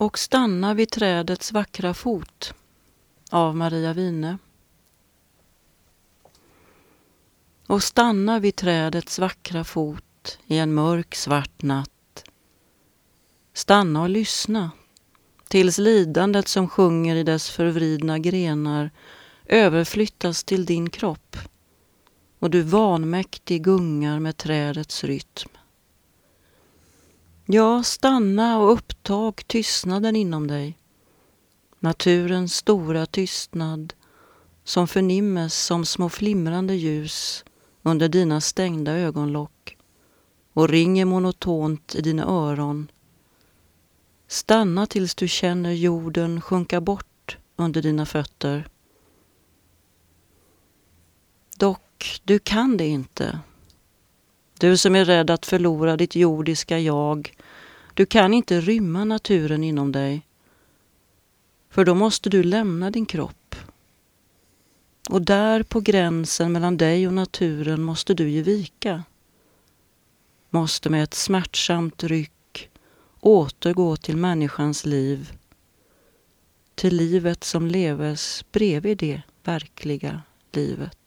och stanna vid trädets vackra fot av Maria Wine. Och stanna vid trädets vackra fot i en mörk svart natt. Stanna och lyssna tills lidandet som sjunger i dess förvridna grenar överflyttas till din kropp och du vanmäktig gungar med trädets rytm. Ja, stanna och upptag tystnaden inom dig. Naturens stora tystnad som förnimmes som små flimrande ljus under dina stängda ögonlock och ringer monotont i dina öron. Stanna tills du känner jorden sjunka bort under dina fötter. Dock, du kan det inte. Du som är rädd att förlora ditt jordiska jag. Du kan inte rymma naturen inom dig. För då måste du lämna din kropp. Och där på gränsen mellan dig och naturen måste du ge vika. Måste med ett smärtsamt ryck återgå till människans liv. Till livet som leves bredvid det verkliga livet.